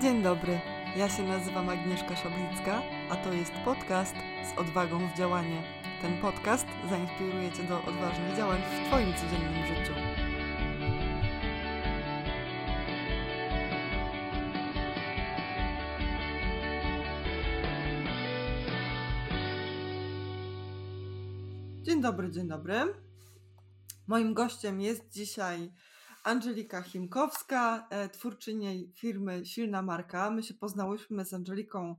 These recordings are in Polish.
Dzień dobry, ja się nazywam Agnieszka Szablicka, a to jest podcast z odwagą w działanie. Ten podcast zainspiruje Cię do odważnych działań w Twoim codziennym życiu. Dzień dobry, dzień dobry. Moim gościem jest dzisiaj Angelika Chimkowska, e, twórczyni firmy Silna Marka. My się poznałyśmy z Angeliką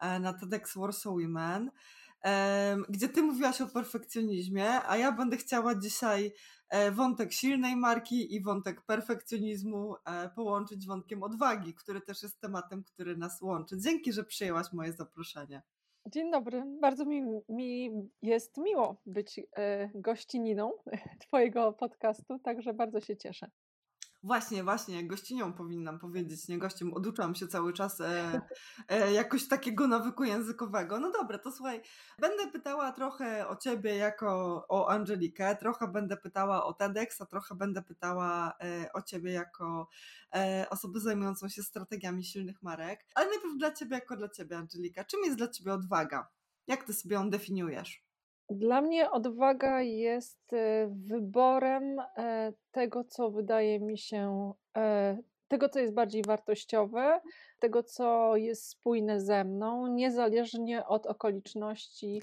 e, na TEDx Warsaw Women, gdzie ty mówiłaś o perfekcjonizmie, a ja będę chciała dzisiaj e, wątek silnej marki i wątek perfekcjonizmu połączyć wątkiem odwagi, który też jest tematem, który nas łączy. Dzięki, że przyjęłaś moje zaproszenie. Dzień dobry, bardzo mi, mi jest miło być gościniną Twojego podcastu, także bardzo się cieszę. Właśnie, właśnie, gościnią powinnam powiedzieć, nie gościem. Oduczam się cały czas e, e, jakoś takiego nawyku językowego. No dobra, to słuchaj, będę pytała trochę o ciebie jako o Angelikę, trochę będę pytała o TEDx, a trochę będę pytała e, o ciebie jako e, osobę zajmującą się strategiami silnych marek. Ale najpierw dla ciebie jako dla ciebie, Angelika. Czym jest dla ciebie odwaga? Jak ty sobie ją definiujesz? Dla mnie odwaga jest e, wyborem e, tego, co wydaje mi się, e, tego, co jest bardziej wartościowe, tego, co jest spójne ze mną, niezależnie od okoliczności,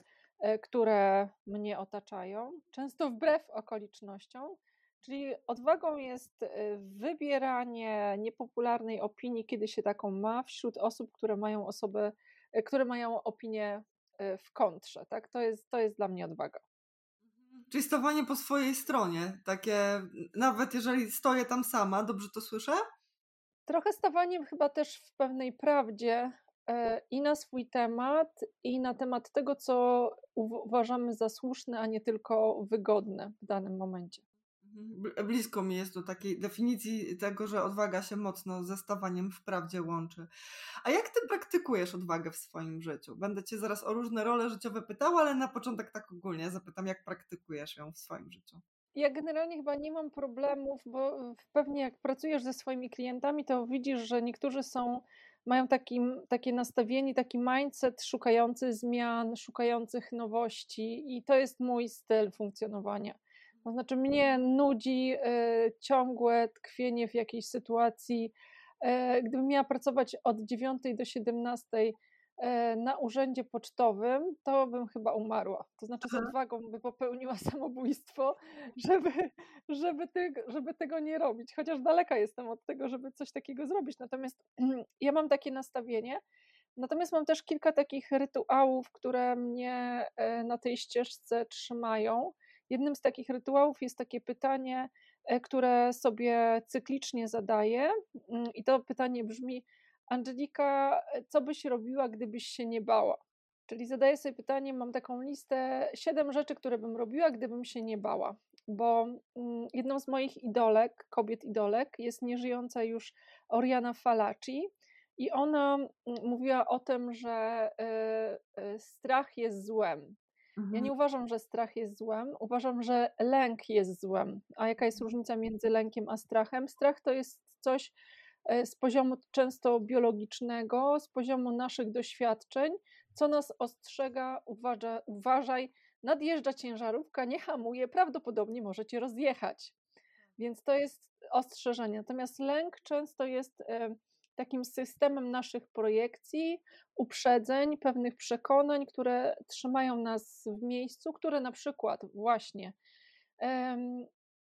które mnie otaczają, często wbrew okolicznościom. Czyli odwagą jest wybieranie niepopularnej opinii, kiedy się taką ma, wśród osób, które mają które mają opinię w kontrze, tak? To jest, to jest dla mnie odwaga. Mhm. Czyli stawanie po swojej stronie, takie, nawet jeżeli stoję tam sama, dobrze to słyszę? Trochę stawaniem chyba też w pewnej prawdzie e, i na swój temat, i na temat tego, co uważamy za słuszne, a nie tylko wygodne w danym momencie. Blisko mi jest do takiej definicji tego, że odwaga się mocno ze stawaniem w prawdzie łączy. A jak ty praktykujesz odwagę w swoim życiu? Będę cię zaraz o różne role życiowe pytała, ale na początek tak ogólnie zapytam, jak praktykujesz ją w swoim życiu? Ja generalnie chyba nie mam problemów, bo pewnie jak pracujesz ze swoimi klientami, to widzisz, że niektórzy są, mają taki, takie nastawienie, taki mindset szukający zmian, szukających nowości, i to jest mój styl funkcjonowania to znaczy, mnie nudzi e, ciągłe tkwienie w jakiejś sytuacji. E, gdybym miała pracować od 9 do 17 e, na urzędzie pocztowym, to bym chyba umarła. To znaczy, z odwagą by popełniła samobójstwo, żeby, żeby, te, żeby tego nie robić. Chociaż daleka jestem od tego, żeby coś takiego zrobić. Natomiast ja mam takie nastawienie. Natomiast mam też kilka takich rytuałów, które mnie na tej ścieżce trzymają. Jednym z takich rytuałów jest takie pytanie, e, które sobie cyklicznie zadaję. Mm, I to pytanie brzmi: Angelika, co byś robiła, gdybyś się nie bała? Czyli zadaję sobie pytanie, mam taką listę, siedem rzeczy, które bym robiła, gdybym się nie bała. Bo mm, jedną z moich idolek, kobiet idolek, jest nieżyjąca już Oriana Falaci. I ona mm, mówiła o tym, że e, e, strach jest złem. Ja nie mhm. uważam, że strach jest złem, uważam, że lęk jest złem. A jaka jest różnica między lękiem a strachem? Strach to jest coś e, z poziomu często biologicznego, z poziomu naszych doświadczeń, co nas ostrzega, uważa, uważaj, nadjeżdża ciężarówka, nie hamuje, prawdopodobnie możecie rozjechać. Więc to jest ostrzeżenie. Natomiast lęk często jest e, takim systemem naszych projekcji, uprzedzeń, pewnych przekonań, które trzymają nas w miejscu, które na przykład właśnie um,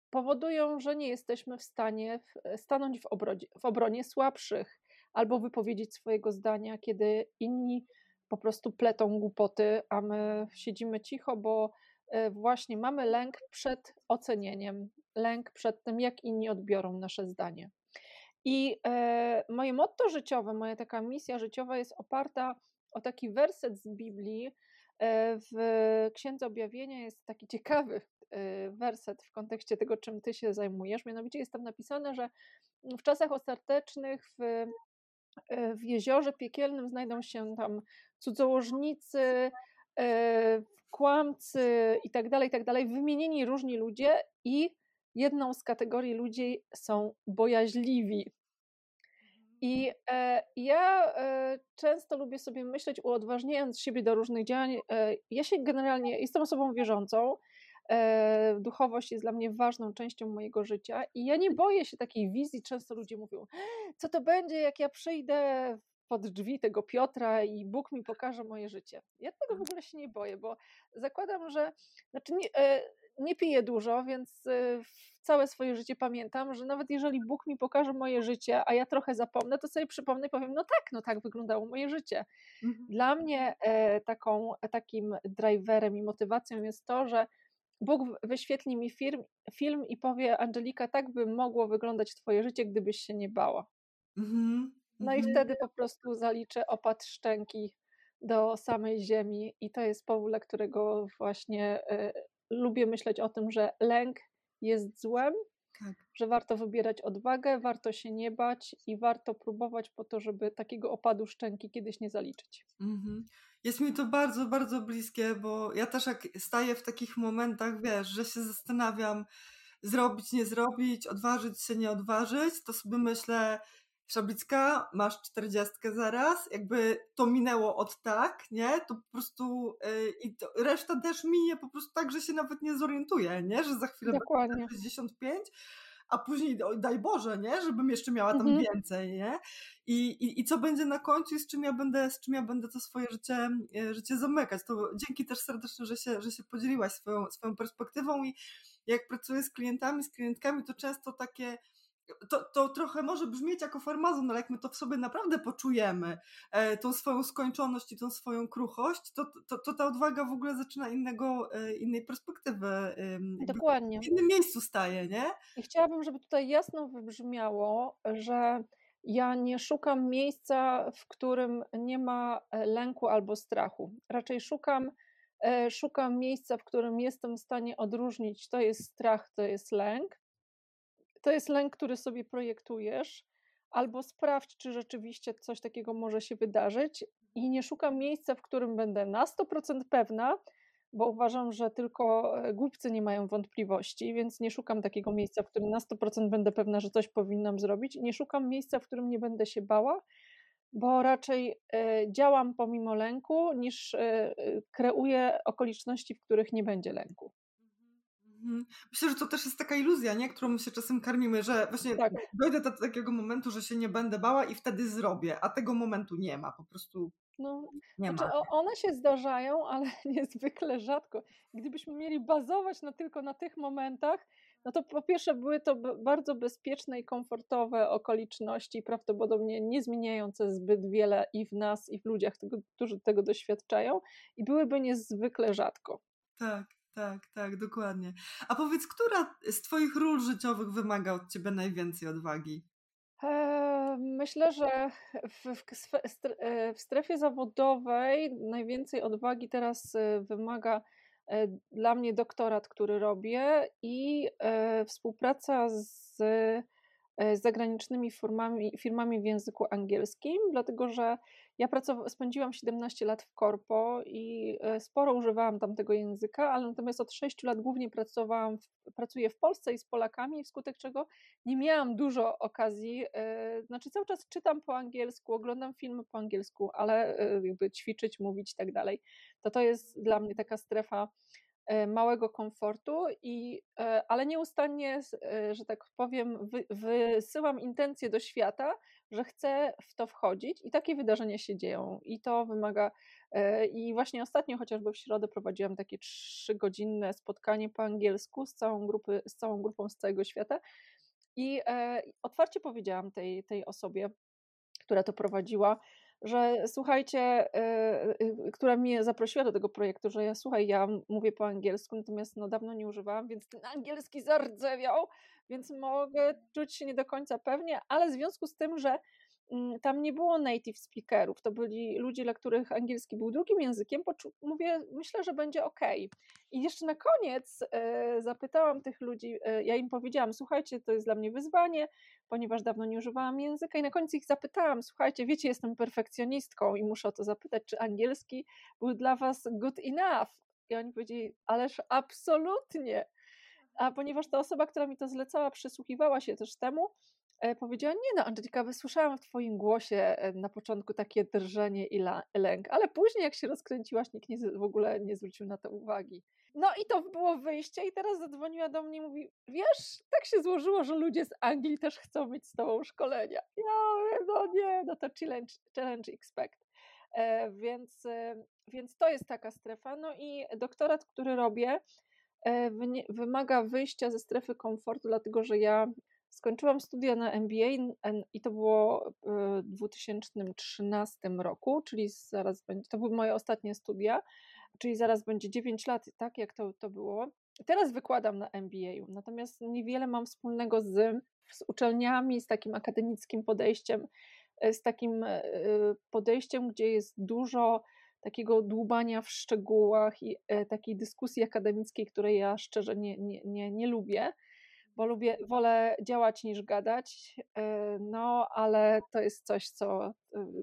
powodują, że nie jesteśmy w stanie stanąć w, obronie, w obronie słabszych albo wypowiedzieć swojego zdania, kiedy inni po prostu pletą głupoty, a my siedzimy cicho, bo e, właśnie mamy lęk przed ocenieniem, lęk przed tym, jak inni odbiorą nasze zdanie. I e, moje motto życiowe, moja taka misja życiowa jest oparta o taki werset z Biblii. E, w Księdze Objawienia jest taki ciekawy e, werset w kontekście tego, czym ty się zajmujesz. Mianowicie jest tam napisane, że w czasach ostatecznych w, w jeziorze piekielnym znajdą się tam cudzołożnicy, kłamcy i tak dalej, i tak wymienieni różni ludzie i jedną z kategorii ludzi są bojaźliwi. I e, ja e, często lubię sobie myśleć, uodważniając siebie do różnych działań. E, ja się generalnie jestem osobą wierzącą. E, duchowość jest dla mnie ważną częścią mojego życia i ja nie boję się takiej wizji. Często ludzie mówią, co to będzie, jak ja przyjdę pod drzwi tego Piotra i Bóg mi pokaże moje życie. Ja tego w ogóle się nie boję, bo zakładam, że znaczy nie, e, nie piję dużo, więc e, całe swoje życie pamiętam, że nawet jeżeli Bóg mi pokaże moje życie, a ja trochę zapomnę, to sobie przypomnę i powiem, no tak, no tak wyglądało moje życie. Mhm. Dla mnie e, taką, takim driverem i motywacją jest to, że Bóg wyświetli mi film, film i powie, Angelika, tak by mogło wyglądać twoje życie, gdybyś się nie bała. Mhm. No i mhm. wtedy po prostu zaliczę opad szczęki do samej ziemi i to jest powód, dla którego właśnie y, lubię myśleć o tym, że lęk jest złem, tak. że warto wybierać odwagę, warto się nie bać i warto próbować po to, żeby takiego opadu szczęki kiedyś nie zaliczyć. Mhm. Jest mi to bardzo, bardzo bliskie, bo ja też jak staję w takich momentach, wiesz, że się zastanawiam, zrobić, nie zrobić, odważyć się, nie odważyć, to sobie myślę, Szabicka, masz czterdziestkę zaraz, jakby to minęło od tak, nie? To po prostu yy, i to, reszta też minie po prostu tak, że się nawet nie zorientuje, nie? Że za chwilę Dokładnie. będzie 65, a później daj Boże, nie? Żebym jeszcze miała tam mhm. więcej, nie? I, i, I co będzie na końcu i z czym ja będę, z czym ja będę to swoje życie, e, życie zamykać. To dzięki też serdecznie, że się, że się podzieliłaś swoją, swoją perspektywą i jak pracuję z klientami, z klientkami, to często takie to, to trochę może brzmieć jako farmazon, ale jak my to w sobie naprawdę poczujemy, e, tą swoją skończoność i tą swoją kruchość, to, to, to ta odwaga w ogóle zaczyna innego, e, innej perspektywy. Dokładnie. W innym miejscu staje, nie? I chciałabym, żeby tutaj jasno wybrzmiało, że ja nie szukam miejsca, w którym nie ma e, lęku albo strachu. Raczej szukam, szukam miejsca, w którym jestem w stanie odróżnić, to jest strach, to jest lęk to jest lęk, który sobie projektujesz, albo sprawdź, czy rzeczywiście coś takiego może się wydarzyć. I nie szukam miejsca, w którym będę na 100% pewna, bo uważam, że tylko e, głupcy nie mają wątpliwości, więc nie szukam takiego miejsca, w którym na 100% będę pewna, że coś powinnam zrobić. Nie szukam miejsca, w którym nie będę się bała, bo raczej e, działam pomimo lęku, niż e, kreuję okoliczności, w których nie będzie lęku. Mhm. Myślę, że to też jest taka iluzja, nie? którą my się czasem karmimy, że właśnie tak. dojdę do takiego momentu, że się nie będę bała i wtedy zrobię, a tego momentu nie ma, po prostu no, nie znaczy, ma. One się zdarzają, ale niezwykle rzadko. Gdybyśmy mieli bazować na, tylko na tych momentach, no to po pierwsze były to bardzo bezpieczne i komfortowe okoliczności, prawdopodobnie nie zmieniające zbyt wiele i w nas, i w ludziach, tego, którzy tego doświadczają, i byłyby niezwykle rzadko. Tak. Tak, tak, dokładnie. A powiedz, która z Twoich ról życiowych wymaga od Ciebie najwięcej odwagi? Eee, myślę, że w, e, w, strefie zawodowej najwięcej odwagi teraz e, wymaga e, dla mnie doktorat, który robię i współpraca z zagranicznymi firmami, firmami w języku angielskim, dlatego że ja spędziłam 17 lat w korpo i e, sporo używałam tam tego języka, ale natomiast od 6 lat głównie pracowałam, w, pracuję w Polsce i z Polakami, wskutek czego nie miałam dużo okazji, e, znaczy cały czas czytam po angielsku, oglądam filmy po angielsku, ale e, jakby ćwiczyć, mówić i tak dalej. To to jest dla mnie taka strefa małego komfortu, i, ale nieustannie, że tak powiem, wysyłam intencje do świata, że chcę w to wchodzić i takie wydarzenia się dzieją i to wymaga e, i właśnie ostatnio chociażby w środę prowadziłam takie trzygodzinne spotkanie po angielsku z całą, grupy, z całą grupą z całego świata i e, otwarcie powiedziałam tej, tej osobie, która to prowadziła, że słuchajcie, yy, która mnie zaprosiła do tego projektu, że ja słuchaj, ja mówię po angielsku, natomiast no dawno nie używałam, więc ten angielski zardzewiał, więc mogę czuć się nie do końca pewnie, ale w związku z tym, że tam nie było native speakerów, to byli ludzie, dla których angielski był drugim językiem, mówię, myślę, że będzie ok. I jeszcze na koniec e, zapytałam tych ludzi, e, ja im powiedziałam, słuchajcie, to jest dla mnie wyzwanie, ponieważ dawno nie używałam języka i na końcu ich zapytałam, słuchajcie, wiecie, jestem perfekcjonistką i muszę o to zapytać, czy angielski był dla was good enough? I oni powiedzieli, ależ absolutnie a ponieważ ta osoba, która mi to zlecała, przysłuchiwała się też temu, powiedziała, nie no Angelika, wysłyszałam w twoim głosie e, na początku takie drżenie i lęk, ale później jak się rozkręciłaś, nikt nie, w ogóle nie zwrócił na to uwagi. No i to było wyjście i teraz zadzwoniła do mnie i mówi, wiesz, tak się złożyło, że ludzie z Anglii też chcą mieć z tobą szkolenia. Ja no nie, no to challenge, challenge expect. E, więc, e, więc to jest taka strefa. No i doktorat, który robię, e, wymaga wyjścia ze strefy komfortu, dlatego że ja skończyłam studia na MBA i to było w 2013 roku, czyli zaraz będzie, to były moje ostatnie studia czyli zaraz będzie 9 lat, tak jak to, to było. Teraz wykładam na MBA, natomiast niewiele mam wspólnego z, z uczelniami, z takim akademickim podejściem, e, z takim e, podejściem, gdzie jest dużo takiego dłubania w szczegółach i e, takiej dyskusji akademickiej, której ja szczerze nie, nie, nie, nie lubię bo lubię, wolę działać niż gadać, e, no ale to jest coś, co,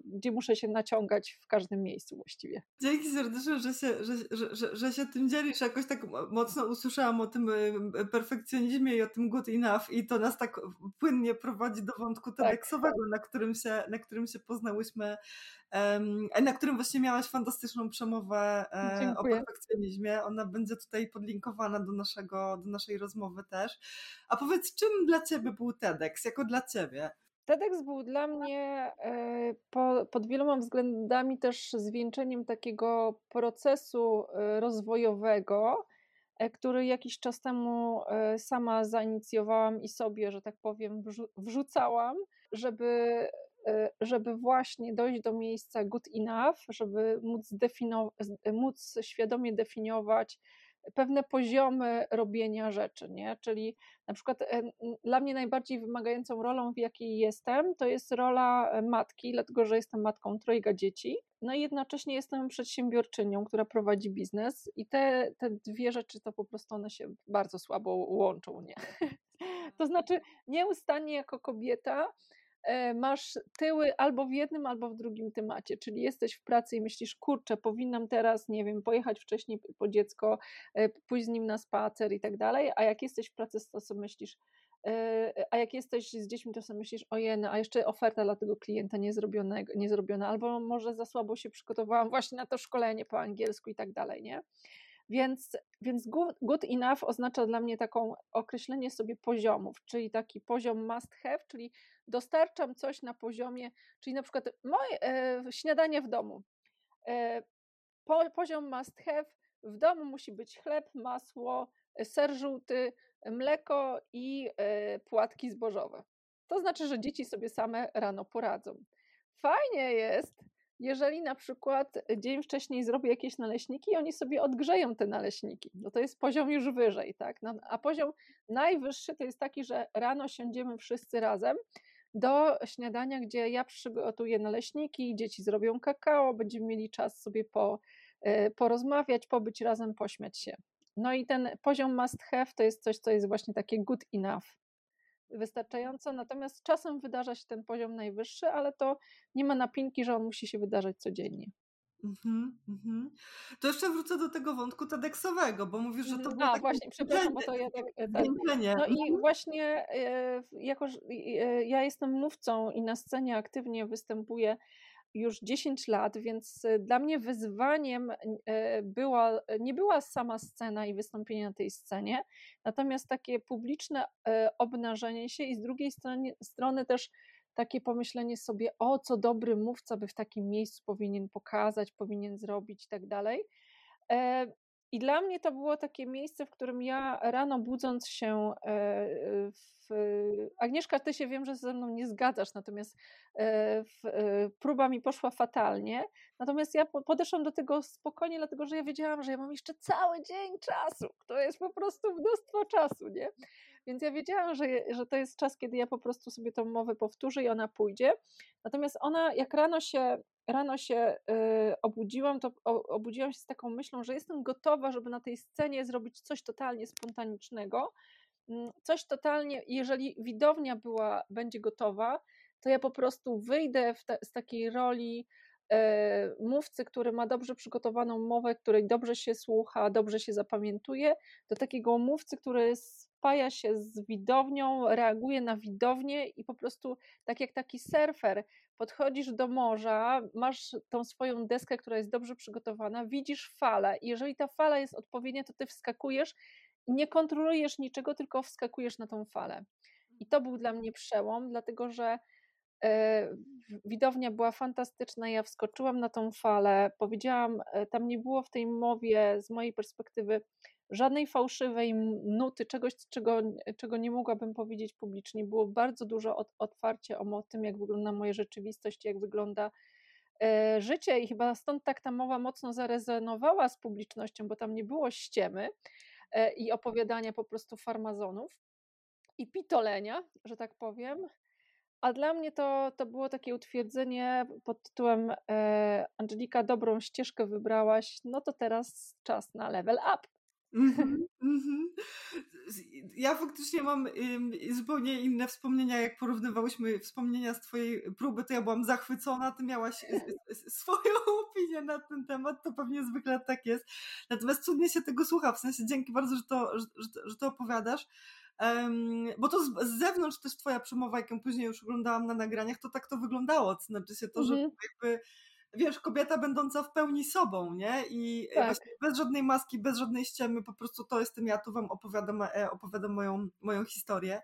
gdzie muszę się naciągać w każdym miejscu właściwie. Dzięki serdecznie, że się, że, że, że, że się tym dzielisz. Jakoś tak mocno usłyszałam o tym e, perfekcjonizmie i o tym good enough i to nas tak płynnie prowadzi do wątku tak, TEDxowego, tak. na, którym się, na którym się poznałyśmy na którym właśnie miałaś fantastyczną przemowę Dziękuję. o perfekcjonizmie. Ona będzie tutaj podlinkowana do, naszego, do naszej rozmowy też. A powiedz, czym dla Ciebie był TEDx, jako dla Ciebie? TEDx był dla mnie e, pod wieloma względami też zwieńczeniem takiego procesu e, rozwojowego, e, który jakiś czas temu sama zainicjowałam i sobie, że tak powiem, wrzucałam, żeby żeby właśnie dojść do miejsca good enough, żeby móc, móc świadomie definiować pewne poziomy robienia rzeczy, nie? Czyli na przykład dla mnie najbardziej wymagającą rolą, w jakiej jestem, to jest rola e, matki, dlatego że jestem matką trojga dzieci. No i jednocześnie jestem przedsiębiorczynią, która prowadzi biznes i te, te dwie rzeczy to po prostu one się bardzo słabo łączą, nie? To znaczy nieustannie jako kobieta masz tyły albo w jednym, albo w drugim temacie, czyli jesteś w pracy i myślisz, kurczę, powinnam teraz, nie wiem, pojechać wcześniej po dziecko, e, pójść z nim na spacer i tak dalej, a jak jesteś w pracy, to sobie myślisz, e, a jak jesteś z dziećmi, to sobie myślisz, ojej, a jeszcze oferta dla tego klienta niezrobionego, niezrobiona, albo może za słabo się przygotowałam właśnie na to szkolenie po angielsku i tak dalej, nie? Więc, więc good, good enough oznacza dla mnie taką określenie sobie poziomów, czyli taki poziom must have, czyli dostarczam coś na poziomie, czyli na przykład moje e, śniadanie w domu. E, po, poziom must have, w domu musi być chleb, masło, ser żółty, mleko i e, płatki zbożowe. To znaczy, że dzieci sobie same rano poradzą. Fajnie jest, jeżeli na przykład dzień wcześniej zrobię jakieś naleśniki i oni sobie odgrzeją te naleśniki, no to jest poziom już wyżej, tak? No, a poziom najwyższy to jest taki, że rano siądziemy wszyscy razem do śniadania, gdzie ja przygotuję naleśniki, dzieci zrobią kakao, będziemy mieli czas sobie po, e, porozmawiać, pobyć razem, pośmiać się. No i ten poziom must have to jest coś, co jest właśnie takie good enough wystarczająco, natomiast czasem wydarza się ten poziom najwyższy, ale to nie ma napinki, że on musi się wydarzać codziennie. Mm-hmm, mm-hmm. To jeszcze wrócę do tego wątku TEDxowego, bo mówisz, że to mhm. było A, właśnie, przepraszam, bo to ja tak... E, tak. No i mhm. właśnie, e, jako że e, ja jestem mówcą i na scenie aktywnie występuję już 10 lat, więc dla mnie wyzwaniem była, nie była sama scena i wystąpienie na tej scenie, natomiast takie publiczne obnażenie się i z drugiej strony, strony też takie pomyślenie sobie, o co dobry mówca by w takim miejscu powinien pokazać, powinien zrobić i tak dalej. E, I dla mnie to było takie miejsce, w którym ja rano budząc się e, w... Agnieszka, ty się wiem, że ze mną nie zgadzasz, natomiast e, w, próba mi poszła fatalnie. Natomiast ja podeszłam do tego spokojnie, dlatego że ja wiedziałam, że ja mam jeszcze cały dzień czasu. To jest po prostu mnóstwo czasu, nie? Więc ja wiedziałam, że, że to jest czas, kiedy ja po prostu sobie tą mowę powtórzę i ona pójdzie. Natomiast ona, jak rano się, rano się yy, obudziłam, to obudziłam się z taką myślą, że jestem gotowa, żeby na tej scenie zrobić coś totalnie spontanicznego. Mm, coś totalnie, jeżeli widownia była, będzie gotowa, to ja po prostu wyjdę te, z takiej roli e, mówcy, który ma dobrze przygotowaną mowę, której dobrze się słucha, dobrze się zapamiętuje, do takiego mówcy, który jest spaja się z widownią, reaguje na widownię i po prostu tak jak taki surfer, podchodzisz do morza, masz tą swoją deskę, która jest dobrze przygotowana, widzisz falę i jeżeli ta fala jest odpowiednia, to ty wskakujesz, nie kontrolujesz niczego, tylko wskakujesz na tą falę. I to był dla mnie przełom, dlatego że e, widownia była fantastyczna. Ja wskoczyłam na tą falę, powiedziałam, e, tam nie było w tej mowie z mojej perspektywy żadnej fałszywej nuty, czegoś, czego, czego nie mogłabym powiedzieć publicznie. Było bardzo dużo otwarcie o tym, jak wygląda moja rzeczywistość, jak wygląda e, życie i chyba stąd tak ta mowa mocno zarezonowała z publicznością, bo tam nie było ściemy i opowiadania po prostu farmazonów i pitolenia, że tak powiem. A dla mnie to, to było takie utwierdzenie pod tytułem e, Angelika, dobrą ścieżkę wybrałaś, no to teraz czas na level up. Mm-hmm, mm-hmm. Ja faktycznie mam zupełnie inne wspomnienia, jak porównywałyśmy wspomnienia z twojej próby, to ja byłam zachwycona, ty miałaś swoją opinię na ten temat, to pewnie zwykle tak jest. Natomiast cudnie się tego słucha, w sensie dzięki bardzo, że to, że, że to opowiadasz. Um, bo to z, z, zewnątrz też twoja przemowa, jak ją później już oglądałam na nagraniach, to tak to wyglądało. To znaczy się to, że jakby wiesz, kobieta będąca w pełni sobą, nie? I tak. właśnie bez żadnej maski, bez żadnej ściemy, po prostu to jestem ja, tu wam opowiadam, e, opowiadam moją, moją historię.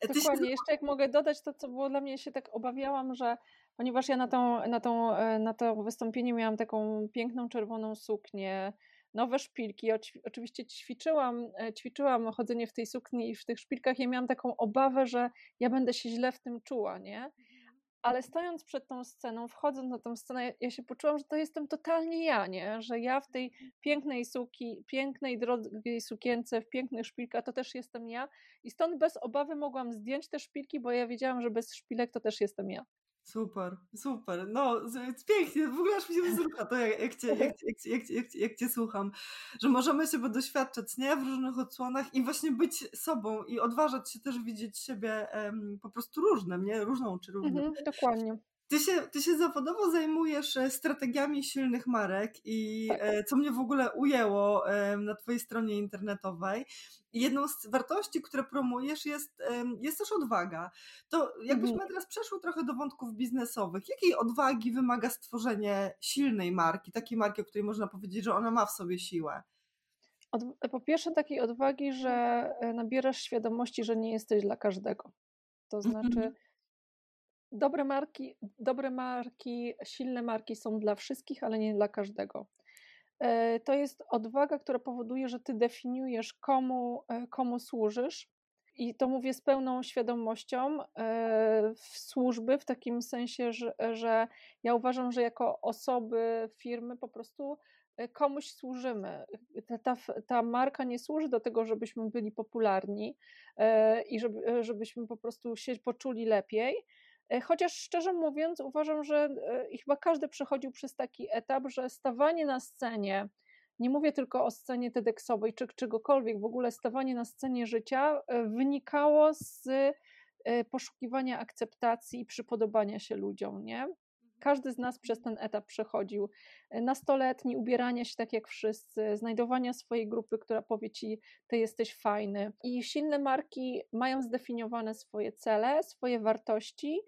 E, Dokładnie, się... jeszcze jak mogę dodać to, co było dla mnie, się tak obawiałam, że ponieważ ja na, tą, na, tą, e, na to wystąpienie miałam taką piękną czerwoną suknię, nowe szpilki. Oczywiście ćwiczyłam, ćwiczyłam chodzenie w tej sukni i w tych szpilkach. Ja miałam taką obawę, że ja będę się źle w tym czuła, nie? Ale stojąc przed tą sceną, wchodząc na tą scenę, ja się poczułam, że to jestem totalnie ja, nie? Że ja w tej pięknej suki, pięknej, drogiej sukience, w pięknych szpilkach, to też jestem ja. I stąd bez obawy mogłam zdjąć te szpilki, bo ja wiedziałam, że bez szpilek to też jestem ja. Super, super. No, pięknie. W ogóle aż mi się wzrusza to, jak, jak, cię, jak, jak, jak, jak, cię słucham. Że możemy się doświadczać, nie? W różnych odsłonach i właśnie być sobą i odważać się też widzieć siebie um, po prostu różnym, nie? Różną czy różną. Mhm, dokładnie. Ty się, ty się zawodowo zajmujesz e, strategiami silnych marek i tak. E, co mnie w ogóle ujęło na twojej stronie internetowej. Jedną z wartości, które promujesz jest, jest też odwaga. To jakbyśmy mhm. teraz przeszły trochę do wątków biznesowych. Jakiej odwagi wymaga stworzenie silnej marki, takiej marki, o której można powiedzieć, że ona ma w sobie siłę? Od, po pierwsze takiej odwagi, że e, nabierasz świadomości, że nie jesteś dla każdego. To znaczy, mhm dobre marki, dobre marki, silne marki są dla wszystkich, ale nie dla każdego. E, to jest odwaga, która powoduje, że ty definiujesz, komu, e, komu służysz. I to mówię z pełną świadomością e, w służby, w takim sensie, że, że ja uważam, że jako osoby, firmy po prostu komuś służymy. Ta, ta, ta, marka nie służy do tego, żebyśmy byli popularni i żeby, żebyśmy po prostu się poczuli lepiej, chociaż szczerze mówiąc, uważam, że e, chyba każdy przechodził przez taki etap, że stawanie na scenie, nie mówię tylko o scenie TEDxowej czy czegokolwiek, w ogóle stawanie na scenie życia e, wynikało z poszukiwania akceptacji i przypodobania się ludziom, nie? Każdy z nas przez ten etap przechodził. Nastoletni, ubierania się tak jak wszyscy, znajdowania swojej grupy, która powie ci, ty jesteś fajny. I silne marki mają zdefiniowane swoje cele, swoje wartości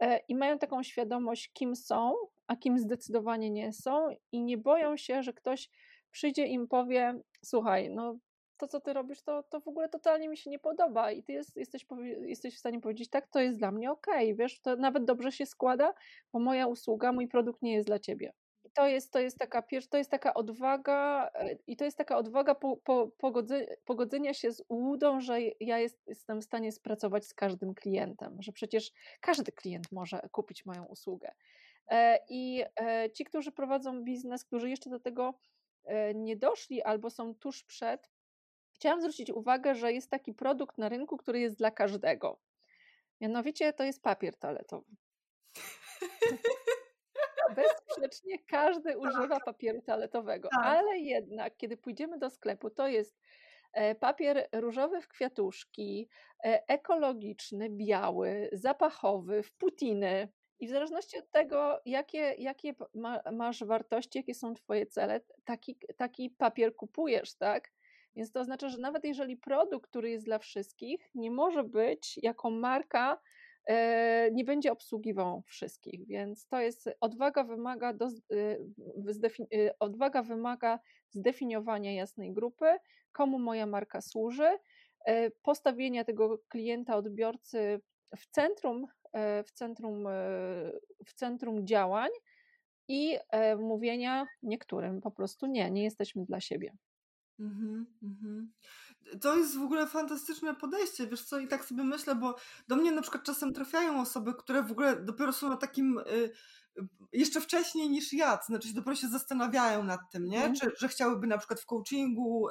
e, i mają taką świadomość, kim są, a kim zdecydowanie nie są, i nie boją się, że ktoś przyjdzie im powie: Słuchaj, no to, co ty robisz, to, to w ogóle totalnie mi się nie podoba i ty jest, jesteś, jesteś w stanie powiedzieć, tak, to jest dla mnie ok, wiesz, to nawet dobrze się składa, bo moja usługa, mój produkt nie jest dla ciebie. to jest, to jest taka to jest taka odwaga e, i to jest taka odwaga po, po, pogodzenia się z ułudą, że ja jest, jestem w stanie spracować z każdym klientem, że przecież każdy klient może kupić moją usługę. E, I e, ci, którzy prowadzą biznes, którzy jeszcze do tego nie doszli albo są tuż przed, chciałam zwrócić uwagę, że jest taki produkt na rynku, który jest dla każdego. Mianowicie to jest papier toaletowy. Bezsprzecznie każdy tak. używa papieru toaletowego, tak. ale jednak, kiedy pójdziemy do sklepu, to jest e, papier różowy w kwiatuszki, e, ekologiczny, biały, zapachowy, w putiny. I w zależności od tego, jakie, jakie masz wartości, jakie są Twoje cele, taki, taki papier kupujesz, tak? Więc to oznacza, że nawet jeżeli produkt, który jest dla wszystkich, nie może być jako marka, e, nie będzie obsługiwał wszystkich. Więc to jest odwaga wymaga, do, e, odwaga wymaga zdefiniowania jasnej grupy, komu moja marka służy, postawienia tego klienta, odbiorcy w centrum, w centrum, w centrum działań i mówienia niektórym po prostu nie, nie jesteśmy dla siebie. Mhm, mhm. To jest w ogóle fantastyczne podejście, wiesz co, i tak sobie myślę, bo do mnie na przykład czasem trafiają osoby, które w ogóle dopiero są na takim y, jeszcze wcześniej niż ja, to znaczy się dopiero się zastanawiają nad tym, nie? Mm. Czy, że chciałyby na przykład w coachingu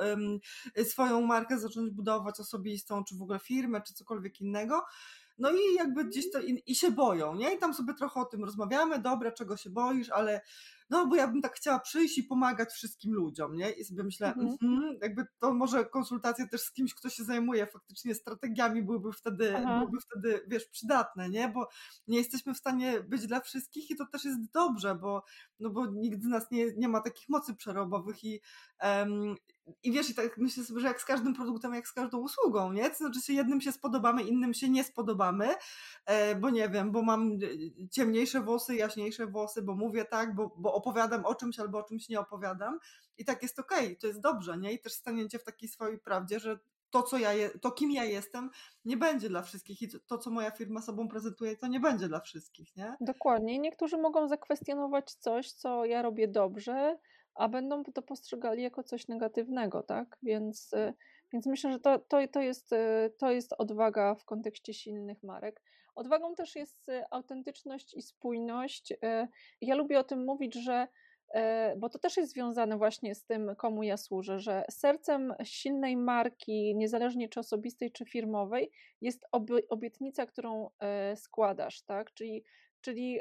swoją markę zacząć budować osobistą, czy w ogóle firmę, czy cokolwiek innego. No i jakby gdzieś to i, i, się boją, nie? I tam sobie trochę o tym rozmawiamy, dobra, czego się boisz, ale no bo ja bym tak chciała przyjść i pomagać wszystkim ludziom, nie? I sobie myślę, mhm. Mm, jakby to może konsultacje też z kimś, kto się zajmuje faktycznie strategiami byłyby wtedy, byłyby wtedy, wiesz, przydatne, nie? Bo nie jesteśmy w stanie być dla wszystkich i to też jest dobrze, bo, no bo nikt z nas nie, nie ma takich mocy przerobowych i, um, i wiesz, i tak myślę sobie, że jak z każdym produktem, jak z każdą usługą, nie? To znaczy się jednym się spodobamy, innym się nie spodobamy, e, bo nie wiem, bo mam e, ciemniejsze włosy, jaśniejsze włosy, bo mówię tak, bo, bo opowiadam o czymś albo o czymś nie opowiadam i tak jest okej, okay, to jest dobrze, nie? I też staniecie w takiej swojej prawdzie, że to, co ja je, to kim ja jestem, nie będzie dla wszystkich i to, co moja firma sobą prezentuje, to nie będzie dla wszystkich, nie? Dokładnie. Niektórzy mogą zakwestionować coś, co ja robię dobrze, a będą to postrzegali jako coś negatywnego, tak? Więc, y, więc myślę, że to, to, to, jest, y, to jest odwaga w kontekście silnych marek. Odwagą też jest y, autentyczność i spójność. Ja lubię o tym mówić, że bo to też jest związane właśnie z tym, komu ja służę, że sercem silnej marki, niezależnie czy osobistej, czy firmowej, jest obietnica, którą składasz, tak? Czyli, czyli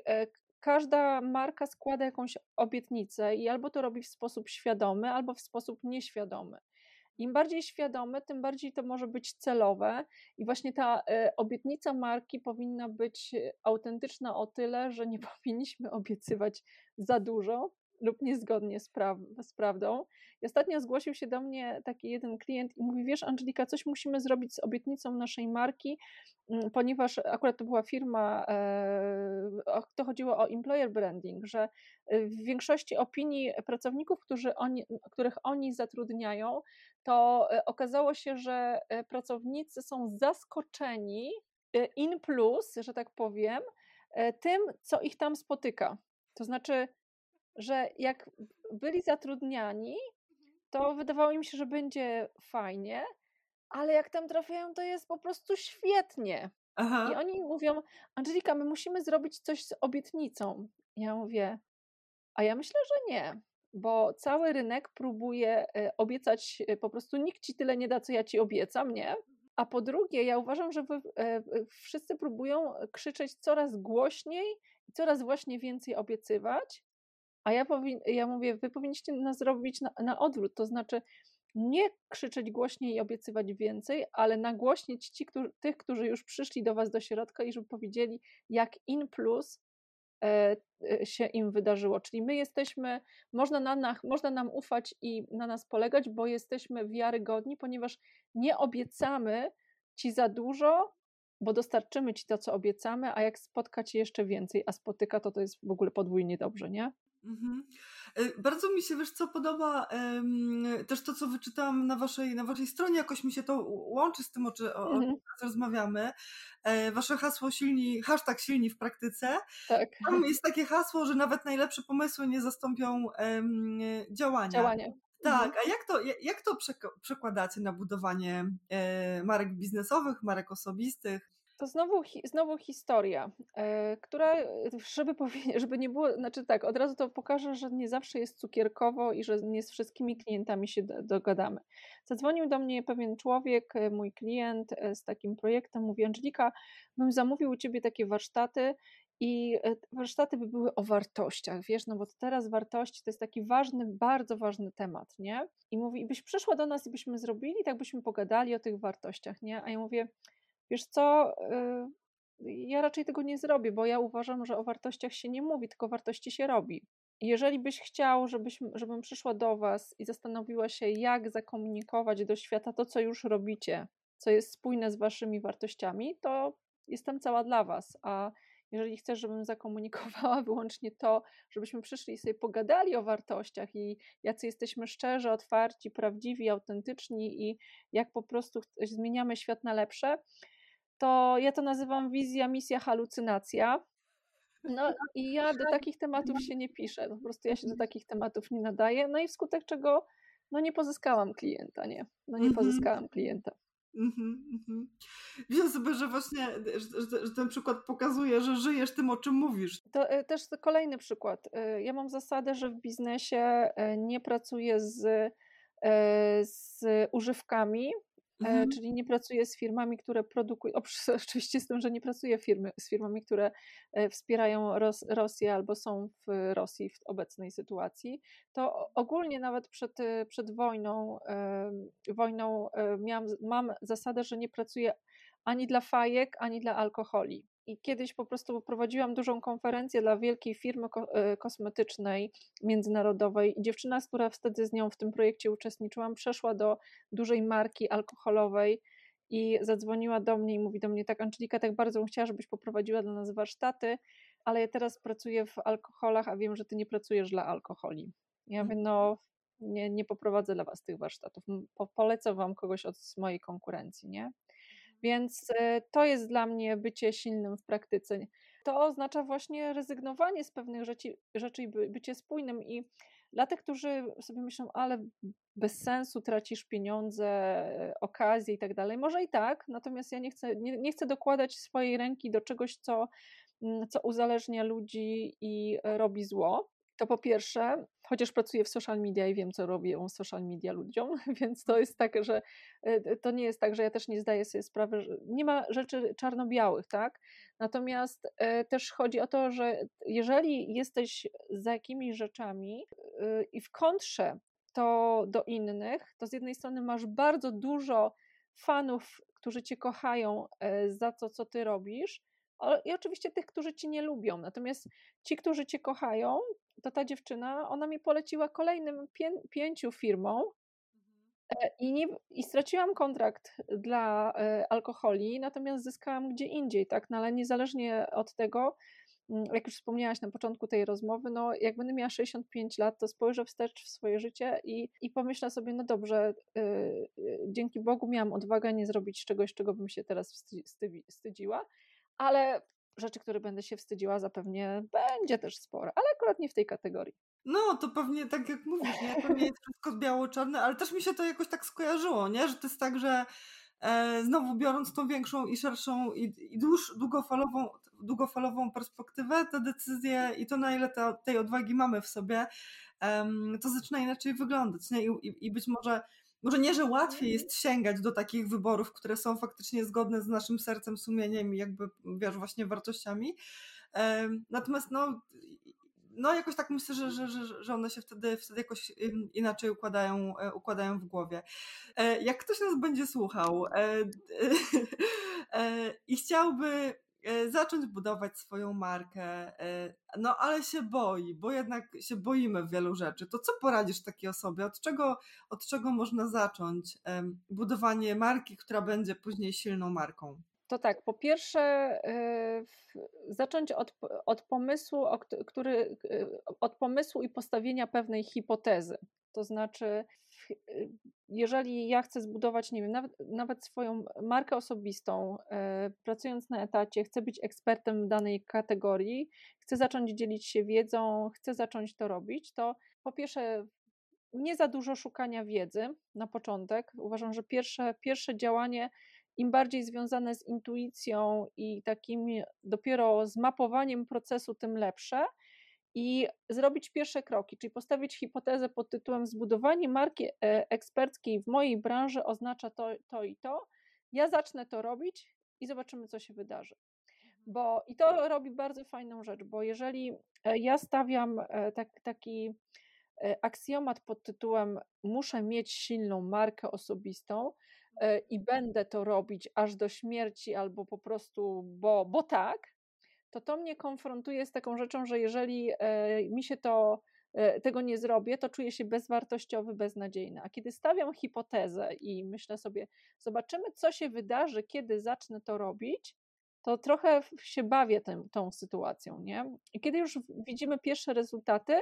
każda marka składa jakąś obietnicę i albo to robi w sposób świadomy, albo w sposób nieświadomy. Im bardziej świadomy, tym bardziej to może być celowe, i właśnie ta e, obietnica marki powinna być autentyczna o tyle, że nie powinniśmy obiecywać za dużo lub niezgodnie z, pra z prawdą. I ostatnio zgłosił się do mnie taki jeden klient i mówi: Wiesz, Angelika, coś musimy zrobić z obietnicą naszej marki, Mm, ponieważ akurat to była firma, e, to chodziło o employer branding, że w większości opinii pracowników, oni, których oni zatrudniają, to e, okazało się, że e, pracownicy są zaskoczeni in plus, że tak powiem, tym, co ich tam spotyka. To znaczy, że jak byli zatrudniani, to wydawało im się, że będzie fajnie, ale jak tam trafiają, to jest po prostu świetnie. Aha. I oni mówią, Angelika, my musimy zrobić coś z obietnicą. Ja mówię, a ja myślę, że nie, bo cały rynek próbuje e, obiecać, e, po prostu nikt ci tyle nie da, co ja ci obiecam, nie? A po drugie, ja uważam, że wy, e, wszyscy próbują krzyczeć coraz głośniej i coraz właśnie więcej obiecywać, a ja, ja mówię, wy powinniście nas zrobić na, na odwrót, to znaczy nie krzyczeć głośniej i obiecywać więcej, ale nagłośnić ci, tych, którzy już przyszli do Was do środka i żeby powiedzieli, jak in plus e, e, się im wydarzyło. Czyli my jesteśmy, można, na, na, można nam ufać i na nas polegać, bo jesteśmy wiarygodni, ponieważ nie obiecamy Ci za dużo, bo dostarczymy Ci to, co obiecamy, a jak spotka Ci jeszcze więcej, a spotyka, to to jest w ogóle podwójnie dobrze, nie? Mhm. E, bardzo mi się, wiesz co, podoba też to, co wyczytałam na waszej, na waszej stronie, jakoś mi się to łączy z tym, o, czym mhm. rozmawiamy. E, wasze hasło silni, hashtag silni w praktyce. Tak. Tam jest takie hasło, że nawet najlepsze pomysły nie zastąpią działania. Działanie. Tak, mhm. a jak to, jak to przekładacie na budowanie e, marek biznesowych, marek osobistych? To znowu, znowu historia, e, która, żeby, żeby nie było, znaczy tak, od razu to pokażę, że nie zawsze jest cukierkowo i że nie z wszystkimi klientami się dogadamy. Zadzwonił do mnie pewien człowiek, e, mój klient e, z takim projektem, mówi Angelika, bym zamówił u Ciebie takie warsztaty i warsztaty by były o wartościach, wiesz, no bo teraz wartości to jest taki ważny, bardzo ważny temat, nie? I mówi, byś przyszła do nas i byśmy zrobili, tak byśmy pogadali o tych wartościach, nie? A ja mówię, Wiesz co, y, ja raczej tego nie zrobię, bo ja uważam, że o wartościach się nie mówi, tylko wartości się robi. jeżeli byś chciał, żebyś, żebym przyszła do Was i zastanowiła się, jak zakomunikować do świata to, co już robicie, co jest spójne z Waszymi wartościami, to jestem cała dla Was. A jeżeli chcesz, żebym zakomunikowała wyłącznie to, żebyśmy przyszli i sobie pogadali o wartościach i jacy jesteśmy szczerzy, otwarci, prawdziwi, autentyczni i jak po prostu zmieniamy świat na lepsze, to ja to nazywam wizja, misja, halucynacja. No i ja do takich tematów się nie piszę. Po prostu ja się do takich tematów nie nadaję. No i wskutek czego no nie pozyskałam klienta, nie? No nie mhm. pozyskałam klienta. Mhm, mhm. Sobie, że właśnie że, że, że, ten przykład pokazuje, że żyjesz tym, o czym mówisz. To e, też kolejny przykład. E, ja mam zasadę, że w biznesie e, nie pracuję z, z używkami, Mhm. Czyli nie pracuję z firmami, które produkują, oczywiście z tym, że nie pracuję firmy, z firmami, które wspierają Ros Rosję albo są w Rosji w obecnej sytuacji, to ogólnie nawet przed, przed wojną, wojną miałam, mam zasadę, że nie pracuję ani dla fajek, ani dla alkoholi. I kiedyś po prostu prowadziłam dużą konferencję dla wielkiej firmy e, kosmetycznej międzynarodowej i dziewczyna, która wtedy z nią w tym projekcie uczestniczyłam, przeszła do dużej marki alkoholowej i zadzwoniła do mnie i mówi do mnie tak, Angelika, tak bardzo bym chciała, żebyś poprowadziła dla nas warsztaty, ale ja teraz pracuję w alkoholach, a wiem, że ty nie pracujesz dla alkoholi. Ja mówię, no nie, nie poprowadzę dla was tych warsztatów, po, polecę wam kogoś od mojej konkurencji, nie? Więc e, to jest dla mnie bycie silnym w praktyce. To oznacza właśnie rezygnowanie z pewnych rzeczy, rzeczy i bycie spójnym. I dla tych, którzy sobie myślą, ale bez sensu tracisz pieniądze, okazje i tak dalej, może i tak, natomiast ja nie chcę, nie, nie chcę dokładać swojej ręki do czegoś, co, mm, co uzależnia ludzi i robi zło to po pierwsze, chociaż pracuję w social media i wiem, co robią social media ludziom, więc to jest tak, że e, to nie jest tak, że ja też nie zdaję sobie sprawy, że nie ma rzeczy czarno-białych, tak? Natomiast e, też chodzi o to, że jeżeli jesteś za jakimiś rzeczami e, i w kontrze to do innych, to z jednej strony masz bardzo dużo fanów, którzy cię kochają za to, co ty robisz, i oczywiście tych, którzy cię nie lubią. Natomiast ci, którzy cię kochają, to ta dziewczyna, ona mi poleciła kolejnym pię pięciu firmom e, i, nie, i straciłam kontrakt dla e, alkoholi, natomiast zyskałam gdzie indziej, tak? No ale niezależnie od tego, mm, jak już wspomniałaś na początku tej rozmowy, no jak będę miała 65 lat, to spojrzę wstecz w swoje życie i, i pomyślę sobie, no dobrze, yy, dzięki Bogu miałam odwagę nie zrobić czegoś, czego bym się teraz wstydziła, ale rzeczy, które będę się wstydziła, zapewne będzie też sporo, ale akurat nie w tej kategorii. No, to pewnie tak jak mówisz, nie? to nie jest wszystko biało-czarne, ale też mi się to jakoś tak skojarzyło, nie? że to jest tak, że e, znowu biorąc tą większą i szerszą i, i dłuż, długofalową, długofalową perspektywę, te decyzje i to na ile te, tej odwagi mamy w sobie, to zaczyna inaczej wyglądać. Nie? I, i, I być może może nie, że łatwiej jest sięgać do takich wyborów, które są faktycznie zgodne z naszym sercem, sumieniem i jakby, wiesz, właśnie wartościami. Natomiast no, no jakoś tak myślę, że, że, że, że one się wtedy, wtedy jakoś inaczej układają, e, układają w głowie. E, jak ktoś nas będzie słuchał e, i chciałby zacząć budować swoją markę, e, no ale się boi, bo jednak się boimy wielu rzeczy. To co poradzisz takiej osobie? Od czego, od czego można zacząć budowanie marki, która będzie później silną marką? To tak, po pierwsze, yy, zacząć od, od pomysłu, który, od pomysłu i postawienia pewnej hipotezy. To znaczy, jeżeli ja chcę zbudować, nie wiem, nawet, nawet swoją markę osobistą, e, pracując na etacie, chcę być ekspertem w danej kategorii, chcę zacząć dzielić się wiedzą, chcę zacząć to robić, to po pierwsze, nie za dużo szukania wiedzy na początek. Uważam, że pierwsze, pierwsze działanie, im bardziej związane z intuicją i takim dopiero zmapowaniem procesu, tym lepsze i zrobić pierwsze kroki, czyli postawić hipotezę pod tytułem zbudowanie marki e, eksperckiej w mojej branży oznacza to, to i to. Ja zacznę to robić i zobaczymy, co się wydarzy. Mhm. Bo i to robi bardzo fajną rzecz, bo jeżeli e, ja stawiam e, tak, taki aksjomat pod tytułem muszę mieć silną markę osobistą i będę to robić aż do śmierci albo po prostu bo, bo tak, to to mnie konfrontuje z taką rzeczą, że jeżeli mi się to tego nie zrobię, to czuję się bezwartościowy, beznadziejny. A kiedy stawiam hipotezę i myślę sobie, zobaczymy, co się wydarzy, kiedy zacznę to robić, to trochę się bawię tym, tą sytuacją. Nie? I kiedy już widzimy pierwsze rezultaty,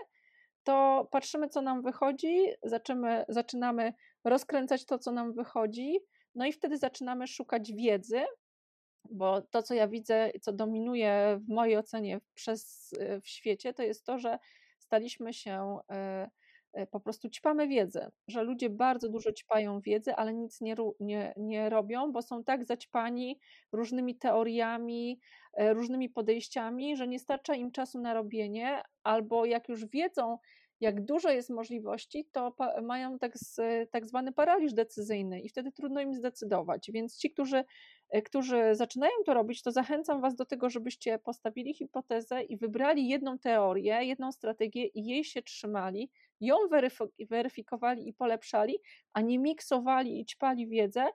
to patrzymy, co nam wychodzi, zaczynamy, zaczynamy rozkręcać to, co nam wychodzi, no i wtedy zaczynamy szukać wiedzy, bo to, co ja widzę, co dominuje w mojej ocenie przez, w świecie, to jest to, że staliśmy się e, e, po prostu ćpamy wiedzę, że ludzie bardzo dużo ćpają wiedzy, ale nic nie, nie, nie robią, bo są tak zaćpani różnymi teoriami, różnymi podejściami, że nie starcza im czasu na robienie, albo jak już wiedzą, jak dużo jest możliwości, to mają tak, z, tak zwany paraliż decyzyjny i wtedy trudno im zdecydować. Więc ci, którzy, e, którzy zaczynają to robić, to zachęcam Was do tego, żebyście postawili hipotezę i wybrali jedną teorię, jedną strategię i jej się trzymali, ją weryfikowali i polepszali, a nie miksowali i ćpali wiedzę,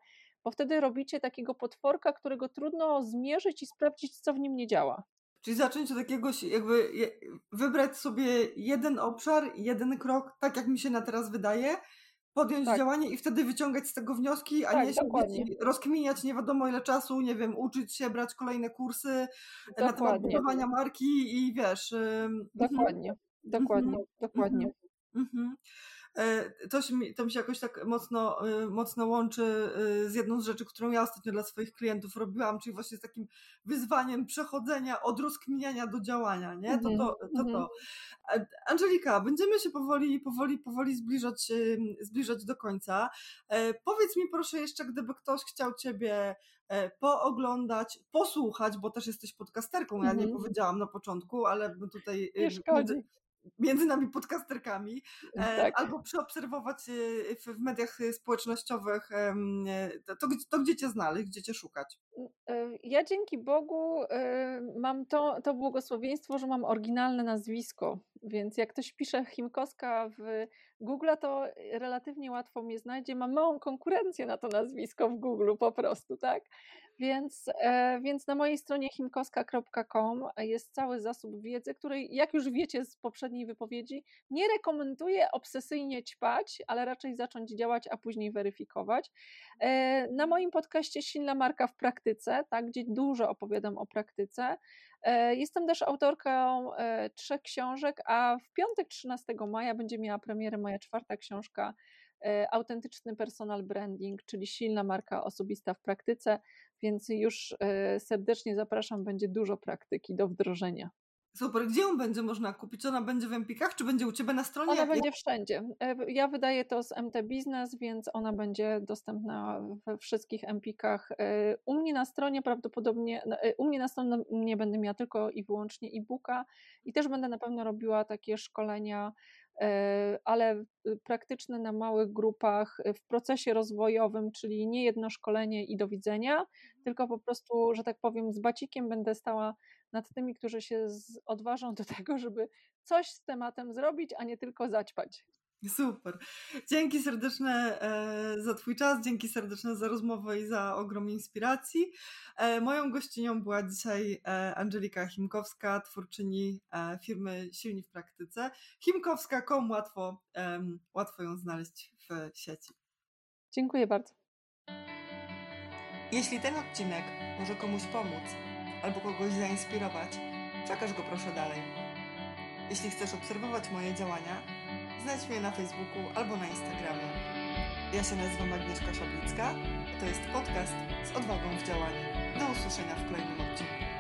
bo wtedy robicie takiego potworka, którego trudno zmierzyć i sprawdzić, co w nim nie działa. Czyli zacząć od jakiegoś, jakby wybrać sobie jeden obszar, jeden krok, tak jak mi się na teraz wydaje, podjąć tak. działanie i wtedy wyciągać z tego wnioski, a tak, nie się rozkminiać nie wiadomo ile czasu, nie wiem, uczyć się, brać kolejne kursy dokładnie. na temat budowania marki i wiesz. Dokładnie, dokładnie, dokładnie. Mhm. E, to, się, to mi się jakoś tak mocno, e, mocno łączy e, z jedną z rzeczy, którą ja ostatnio dla swoich klientów robiłam, czyli właśnie z takim wyzwaniem przechodzenia od rozkminiania do działania, nie? To to, to, to. Mhm. Angelika, będziemy się powoli, powoli, powoli zbliżać, zbliżać do końca. Powiedz mi proszę jeszcze, gdyby ktoś chciał Ciebie pooglądać, posłuchać, bo też jesteś podcasterką, ja nie mhm. powiedziałam na początku, ale tutaj nie szkodzi między nami podcasterkami, e, tak. albo przeobserwować e, w, mediach społecznościowych, e, to, to, to, gdzie cię znaleźć, gdzie cię szukać? Ja dzięki Bogu mam to, to błogosławieństwo, że mam oryginalne nazwisko, więc jak ktoś pisze Chimkowska w Google, to relatywnie łatwo mnie znajdzie. Mam małą konkurencję na to nazwisko w Google po prostu, tak? Więc, e, więc na mojej stronie chimkowska.com jest cały zasób wiedzy, której, jak już wiecie z poprzedniej wypowiedzi, nie rekomenduję obsesyjnie ćpać, ale raczej zacząć działać, a później weryfikować. E, na moim podcaście Silna Marka w Praktyce, tak, gdzie dużo opowiadam o praktyce. E, jestem też autorką trzech książek, a w piątek 13 maja będzie miała premierę moja czwarta książka autentyczny personal branding, czyli silna marka osobista w praktyce więc już e, serdecznie zapraszam, będzie dużo praktyki do wdrożenia. Super, gdzie ją będzie można kupić? Ona będzie w Empikach, czy będzie u Ciebie na stronie? Ona będzie wszędzie. E, ja wydaję to z MT Business, więc ona będzie dostępna we wszystkich Empikach. E, u mnie na stronie prawdopodobnie, u mnie na stronie będę miała tylko i wyłącznie e-booka i też będę na pewno robiła takie szkolenia ale praktyczne na małych grupach e, w procesie rozwojowym, czyli nie jedno szkolenie i do widzenia, tylko po prostu, że tak powiem, z bacikiem będę stała nad tymi, którzy się odważą do tego, żeby coś z tematem zrobić, a nie tylko zaćpać. Super. Dzięki serdeczne e, za Twój czas, dzięki serdeczne za rozmowę i za ogrom inspiracji. E, moją gościnią była dzisiaj e, Angelika Chimkowska, twórczyni firmy Silni w Praktyce. Chimkowska.com, łatwo, łatwo ją znaleźć w sieci. Dziękuję bardzo. Jeśli ten odcinek może komuś pomóc albo kogoś zainspirować, przekaż go proszę dalej. Jeśli chcesz obserwować moje działania, Znajdź mnie na Facebooku albo na Instagramie. Ja się nazywam Agnieszka Szablicka, to jest podcast z odwagą w działaniu. Do usłyszenia w kolejnym odcinku.